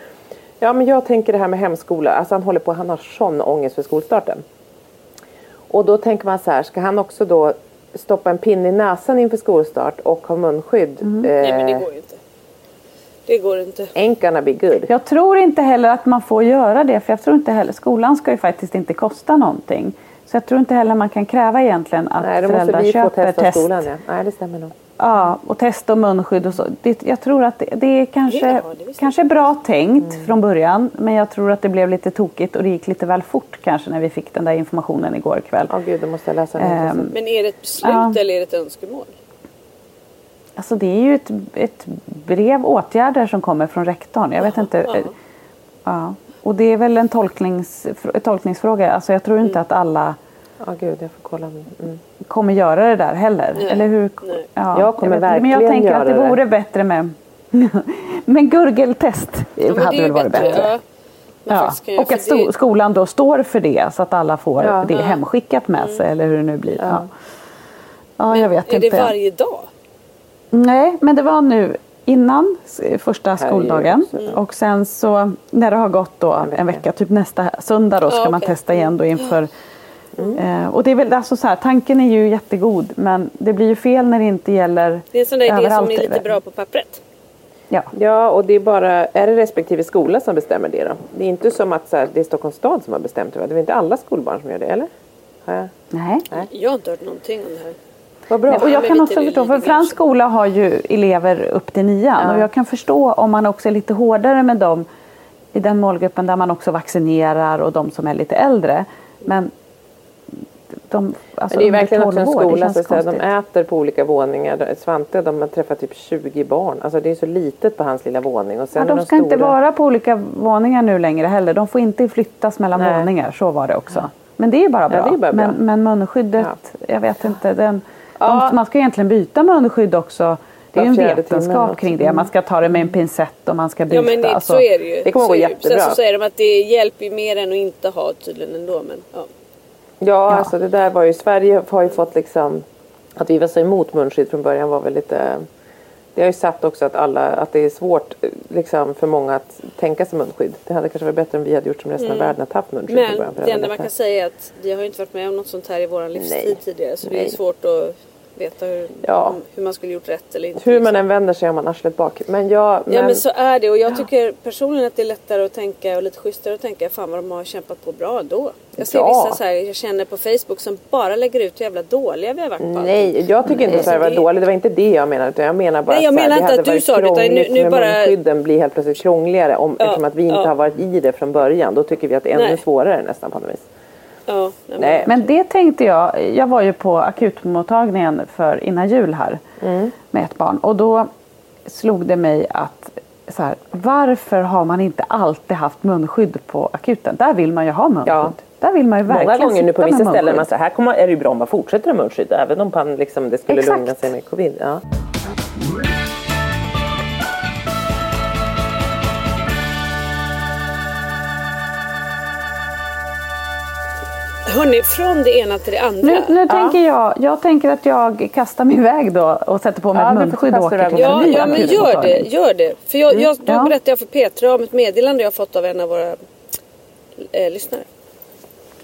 Ja men jag tänker det här med hemskola. Alltså han håller på, han har sån ångest för skolstarten. Och då tänker man så här, ska han också då stoppa en pinne i näsan inför skolstart och ha munskydd? Mm. Nej men det Eh, går ju inte. Det går inte. Gonna be good. Jag tror inte heller att man får göra det för jag tror inte heller... Skolan ska ju faktiskt inte kosta någonting. Så jag tror inte heller man kan kräva egentligen att Nej, då måste föräldrar vi få köper testa test. skolan ja. Nej, det stämmer nog. Ja, och test och munskydd och så. Det, jag tror att det, det är kanske, Ja, det kanske bra tänkt Mm. från början. Men jag tror att det blev lite tokigt och det gick lite väl fort kanske när vi fick den där informationen igår kväll. Ja, gud, då måste jag läsa den. Ehm, Men är det ett beslut Ja. eller är det ett önskemål? Alltså det är ju ett, ett brev, åtgärder som kommer från rektorn. Jag vet Jaha, inte. ja. eh, Ja. Och det är väl en tolknings, tolkningsfråga. Alltså jag tror Mm. inte att alla Ja, gud, jag får kolla. Mm. kommer göra det där heller. Nej. Eller hur? Nej. Ja, Jag kommer vet inte, Men verkligen jag tänker att det göra det. vore bättre med Men gurgeltest Ja, men hade det är väl varit bättre. Ja. Man Ja. Och att det- skolan då står för det så att alla får Ja. det hemskickat med sig eller hur det nu blir. Ja, ja. jag vet Är inte. det varje dag? Nej, men det var nu innan första är skoldagen. också. Och sen så när det har gått då en vecka, typ nästa söndag då ska Ja, man testa igen då inför Eh, och det är väl alltså så här, tanken är ju jättegod men det blir ju fel när det inte gäller Det är en sån där idé som är lite bra på pappret. Ja. Ja, och det är bara, är det respektive skola som bestämmer det då? Det är inte som att så här, det är Stockholms stad som har bestämt det va? Det är inte alla skolbarn som gör det, eller? Jag? Nej. Jag har inte hört någonting om det här. Vad bra. Nej, och jag kan också förstå, för fransk skola har ju elever upp till nian Ja. och jag kan förstå om man också är lite hårdare med dem i den målgruppen där man också vaccinerar och de som är lite äldre. Men de, alltså det är verkligen också en 12 år, det skola så att säga, de äter på olika våningar. Svante de har träffat typ 20 barn. Alltså det är så litet på hans lilla våning. Och sen Ja, är de ska inte stora- vara på olika våningar nu längre heller. De får inte flyttas mellan Nej. våningar. Så var det också. Men det är bara Ja, bra. det är bara bra. Men, men munskyddet, jag vet inte. Den, Ja. de, man ska egentligen byta munskydd också. Det är ju en vetenskap kring det. Man ska ta det med en pincett och man ska byta. Ja men det, alltså. så är det ju. Det kommer Så gå är det ju. jättebra. Sen så säger de att det hjälper ju mer än att inte ha tydligen ändå. Men, ja. Ja, alltså det där var ju, Sverige har ju fått liksom, att vi var så emot munskydd från början var väl lite, det har ju satt också att alla, att det är svårt liksom för många att tänka sig munskydd. Det hade kanske varit bättre om vi hade gjort som resten av världen, att haft munskydd från Men början. för det enda man kan säga är att vi har ju inte varit med om något sånt här i vår livstid Nej. tidigare. Så det Nej. är svårt att veta hur, Ja. hur man skulle gjort rätt eller inte. Hur liksom. man än vänder sig har man arslet bak. Men jag, men, Ja men så är det och jag tycker personligen att det är lättare att tänka och lite schysstare att tänka fan vad de har kämpat på bra då. Jag ser Ja. vissa så här, jag känner på Facebook som bara lägger ut hur jävla dåliga vi har varit på. Nej, jag tycker inte att Sverige var det- dåligt. Det var inte det jag menade. Utan jag menar bara Nej, jag menar det inte hade att du sa det, utan nu- nu bara- munskydden blir helt plötsligt krångligare om, Ja, eftersom att vi inte ja. har varit i det från början. Då tycker vi att det är ännu Nej. svårare nästan på något vis. Ja, nej, men- det tänkte jag, jag var ju på akutmottagningen för innan jul här Mm. med ett barn och då slog det mig att så här, varför har man inte alltid haft munskydd på akuten? Där vill man ju ha munskydd. Ja. Där vill man ju verkligen Många gånger nu på vissa ställen man säger här kommer, är det ju bra om man fortsätter ha munskydd. Även om man liksom, det skulle Exakt. lugna sig med covid. Ja. Hörni, från det ena till det andra. Nu, nu tänker jag, jag tänker att jag kastar mig iväg då och sätter på mig Ja, ett munskydd och åker till en Ja, ny ja men gör det, gör det. För jag, jag, då ja. berättade jag för Petra om ett meddelande jag fått av en av våra eh, lyssnare.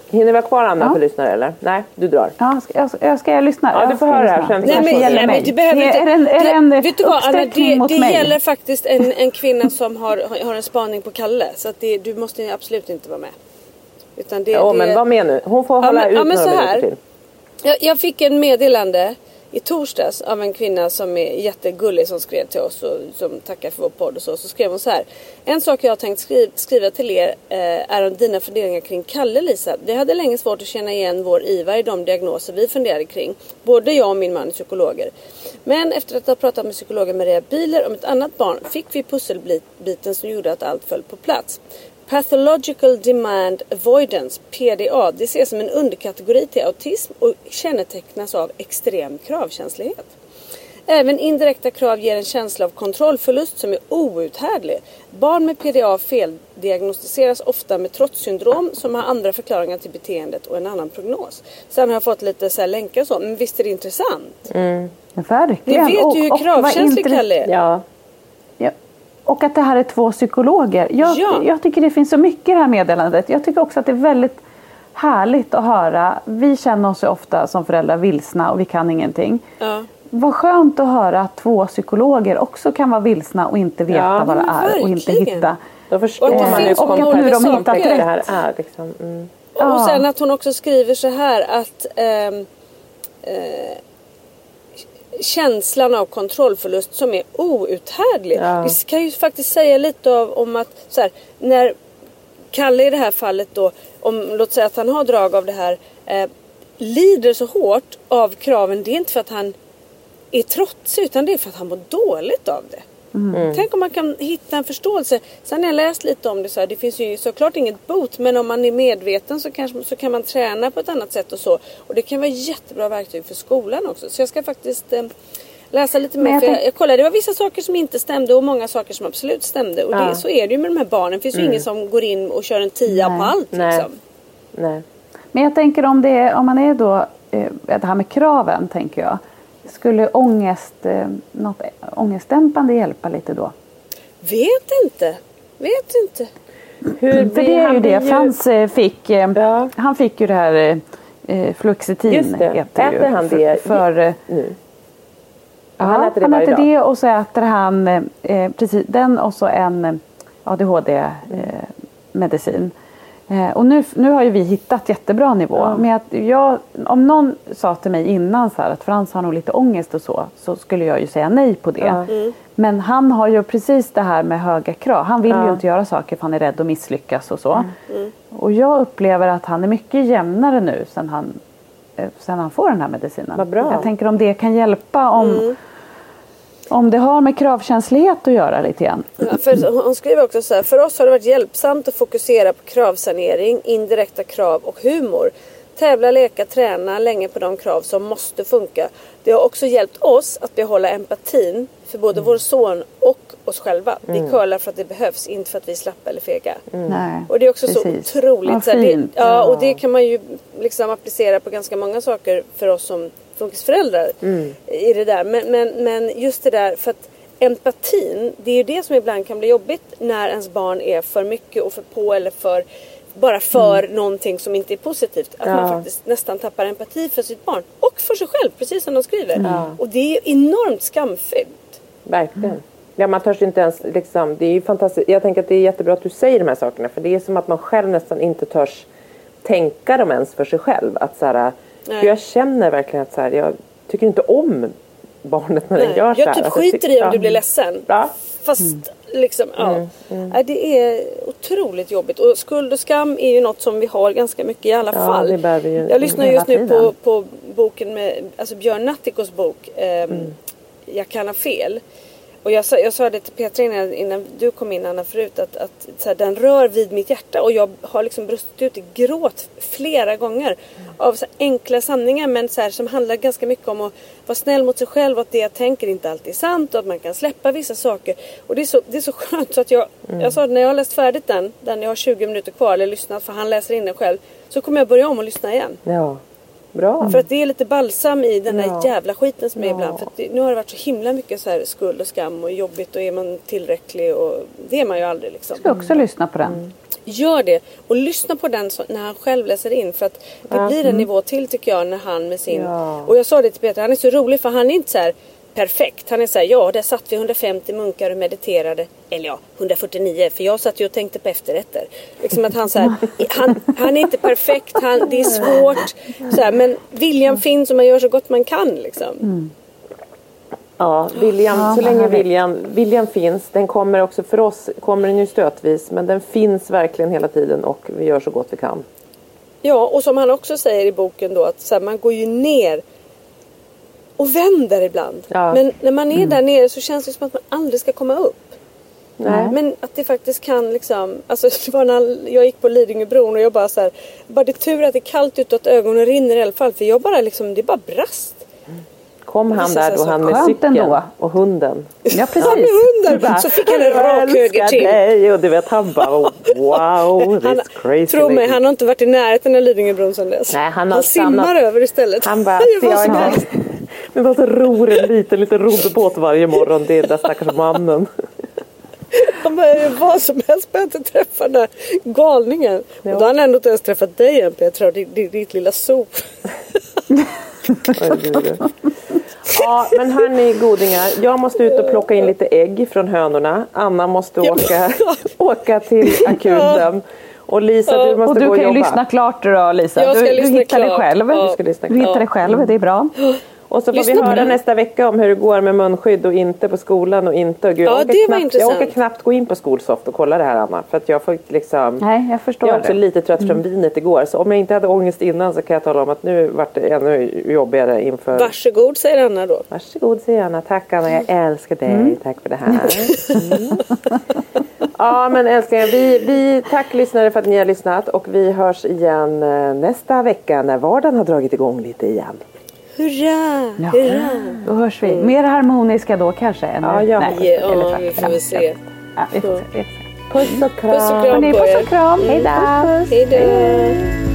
Hinner vi ha kvar Anna Ja. för lyssnare eller? Nej, du drar. Ja, ska, jag, ska, ska jag lyssna? Ja, du får höra här lyssna. sen. Det Nej, men- gäller nej, men du behöver det inte- är en, är det en vet du vad Anna, det, mot det mig? gäller faktiskt en, en kvinna som har, har- har en spaning på Kalle. Så att det, du måste absolut inte vara med. Utan det, Ja, det, men var med nu. Hon får Ja, hålla men- ut ja, men några så här. till. Jag, jag fick en meddelande i torsdags av en kvinna som är jättegullig som skrev till oss och som tackar för vår podd och så. Så skrev hon så här. En sak jag har tänkt skriva, skriva till er eh, är om dina funderingar kring Kalle Lisa. Vi hade länge svårt att känna igen vår Ivar i de diagnoser vi funderade kring. Både jag och min man är psykologer. Men efter att ha pratat med psykologen Maria Biler om ett annat barn fick vi pusselbiten som gjorde att allt föll på plats. Pathological Demand Avoidance, PDA, det ses som en underkategori till autism och kännetecknas av extrem kravkänslighet. Även indirekta krav ger en känsla av kontrollförlust som är outhärdlig. Barn med PDA feldiagnostiseras ofta med trotssyndrom som har andra förklaringar till beteendet och en annan prognos. Sen har jag fått lite så här länkar och så, men visst är det intressant? Ni Verkligen. vet ju hur kravkänslig Kalle är. Ja. Och att det här är två psykologer. Jag, Ja. jag tycker det finns så mycket i det här meddelandet. Jag tycker också att det är väldigt härligt att höra. Vi känner oss ju ofta som föräldrar vilsna och vi kan ingenting. Ja. Vad skönt att höra att två psykologer också kan vara vilsna och inte veta Ja, vad det är och inte hitta. Då förstår Och man hur komplext de hittat det här är. Liksom. Mm. Och sen att hon också skriver så här att ehm, eh, känslan av kontrollförlust som är outhärdlig. Ja. Vi kan ju faktiskt säga lite av, om att så här, när Kalle i det här fallet då, om låt säga att han har drag av det här, eh, lider så hårt av kraven. Det är inte för att han är trotsig utan det är för att han mår dåligt av det. Tänk om man kan hitta en förståelse. Sen har jag läst lite om det så här, det finns ju såklart inget bot men om man är medveten så, kanske, så kan man träna på ett annat sätt och så. Och det kan vara jättebra verktyg för skolan också. Så jag ska faktiskt eh, läsa lite mer. jag För jag, jag kollade, det var vissa saker som inte stämde och många saker som absolut stämde. Och Ja. det, så är det ju med de här barnen. Det finns ju ingen som går in och kör en tia Nej. på allt. Nej. Liksom. Nej. Men jag tänker om, det är, om man är då, eh, det här med kraven tänker jag. Skulle ångest, eh, något ångestdämpande hjälpa lite då? Vet inte. Vet inte. Hur För det är han ju det. Frans eh, fick, eh, Ja. han fick ju det här eh, Fluoxetin. Just det. Heter Äter ju, han för, det För, eh, nu? ja, han äter det han varje äter dag? det och så äter han eh, precis, den och så en ADHD-medicin. Eh, och nu, nu har ju vi hittat jättebra nivå. Men att jag, om någon sa till mig innan så här, att Frans har nog lite ångest och så, så skulle jag ju säga nej på det. Men han har ju precis det här med höga krav. Han vill ju inte göra saker för han är rädd att misslyckas och så. Och jag upplever att han är mycket jämnare nu sen han, eh, sen han får den här medicinen. Vad bra. Jag tänker om det kan hjälpa om, om det har med kravkänslighet att göra lite grann. Ja, för hon skriver också så här. För oss har det varit hjälpsamt att fokusera på kravsanering, indirekta krav och humor. Tävla, leka, träna länge på de krav som måste funka. Det har också hjälpt oss att behålla empatin för både vår son och oss själva. Vi curlar för att det behövs, inte för att vi är slappa eller fega. Nej, Och det är också precis. så otroligt. Så här, det, ja, och det kan man ju liksom applicera på ganska många saker för oss som funkisföräldrar. I det där. Men, men, men just det där, för att empatin, det är ju det som ibland kan bli jobbigt när ens barn är för mycket och för på eller för bara för någonting som inte är positivt. Att man Ja. faktiskt nästan tappar empati för sitt barn. Och för sig själv, precis som de skriver. Ja. Och det är enormt skamfyllt. Verkligen. Ja, man törs inte ens liksom, det är ju fantastiskt. Jag tänker att det är jättebra att du säger de här sakerna för det är som att man själv nästan inte törs tänka dem ens för sig själv. Att så här. För jag känner verkligen att så här, jag tycker inte om barnet när den Nej, gör så här. jag typ Alltså, skiter i om du blir ledsen. Ja. Fast liksom, ja. Nej, det är otroligt jobbigt. Och skuld och skam är ju något som vi har ganska mycket i alla Ja, fall. det bär vi ju jag lyssnar just nu på, på boken med alltså Björn Natthikos bok Mm. Jag kan ha fel. Och jag sa, jag sa det till Petra innan, innan du kom in Anna förut att, att så här, den rör vid mitt hjärta och jag har liksom brustit ut i gråt flera gånger. Av så här, enkla sanningar men så här, som handlar ganska mycket om att vara snäll mot sig själv och att det jag tänker inte alltid är sant och att man kan släppa vissa saker. Och det är så, det är så skönt så att jag, jag sa att när jag har läst färdigt den, den jag har 20 minuter kvar eller lyssnat för han läser in den själv. Så kommer jag börja om och lyssna igen. ja, bra. För att det är lite balsam i den där Ja. jävla skiten som är Ja. ibland. För att det, nu har det varit så himla mycket så här skuld och skam och jobbigt och är man tillräcklig och det är man ju aldrig liksom. Ska också lyssna på den. Mm. Gör det och lyssna på den så, när han själv läser in för att det blir en nivå till tycker jag när han med sin och jag sa det till Peter, han är så rolig för han är inte så här perfekt. Han är så här, ja där satt vi 150 munkar och mediterade. Eller ja, 149 för jag satt ju och tänkte på efterrätter. Liksom att han så här, han, han är inte perfekt, han, det är svårt. Så här, men viljan finns och man gör så gott man kan liksom. Ja, viljan, Ja, så vad länge viljan, viljan finns. Den kommer också, för oss kommer den ju stötvis. Men den finns verkligen hela tiden och vi gör så gott vi kan. Ja, och som han också säger i boken då att så här, man går ju ner och vänder ibland. Ja. Men när man är där nere så känns det som att man aldrig ska komma upp. Nej. Men att det faktiskt kan liksom, alltså det var när jag gick på Lidingöbron och jag bara så här, bara det är tur att det är kallt ute och att ögonen rinner i alla fall för jag bara liksom, det bara brast. Kom han där då, så han med cykeln ändå. och hunden. Ja, precis. Han med hunden! Så fick han en rak höger till. dig och du vet han bara wow Han, this crazy tro mig, han har inte varit i närheten av Lidingöbron sedan dess. Nej, han har simmar över istället. Han bara, jag en helst. Men vad så ror en liten, liten roddbåt varje morgon. Det är den där stackars mannen. Han bara, vad som helst bara inte träffa den där galningen. Ja. Och då har han ändå inte ens träffat dig än Petra, ditt, ditt, ditt lilla sop. Ja, men hörni godingar. Jag måste ut och plocka in lite ägg från hönorna. Anna måste åka, åka till akuten. Och Lisa, du måste Och du gå och kan ju jobba. lyssna klart då Lisa. Jag ska du, du lyssna hittar klart. det själv. Ja. Du ska lyssna Du hittar det själv, det är bra. Och så får Lyssna vi höra nästa vecka om hur det går med munskydd och inte på skolan och inte. Gud, Ja, jag, orkar det var knappt, intressant. jag orkar knappt gå in på Skolsoft och kolla det här Anna. För att jag får liksom... Nej, jag förstår Jag är också det. lite trött från vinet igår. Så om jag inte hade ångest innan så kan jag tala om att nu vart det ännu jobbigare inför... Varsågod säger Anna då. Varsågod säger Anna. Tack Anna, jag älskar dig. Tack för det här. Mm. ja men älsklingar, vi, vi, tack lyssnare för att ni har lyssnat. Och vi hörs igen eh, nästa vecka när vardagen har dragit igång lite igen. Hurra! Ja. Hurra! Då hörs vi. Mer harmoniska då kanske? Än Ja, ja. Nej, Ja, eller vi får väl se. Ja, vi får se. Puss och kram. Puss och kram Hörni, på puss och kram. Hej då!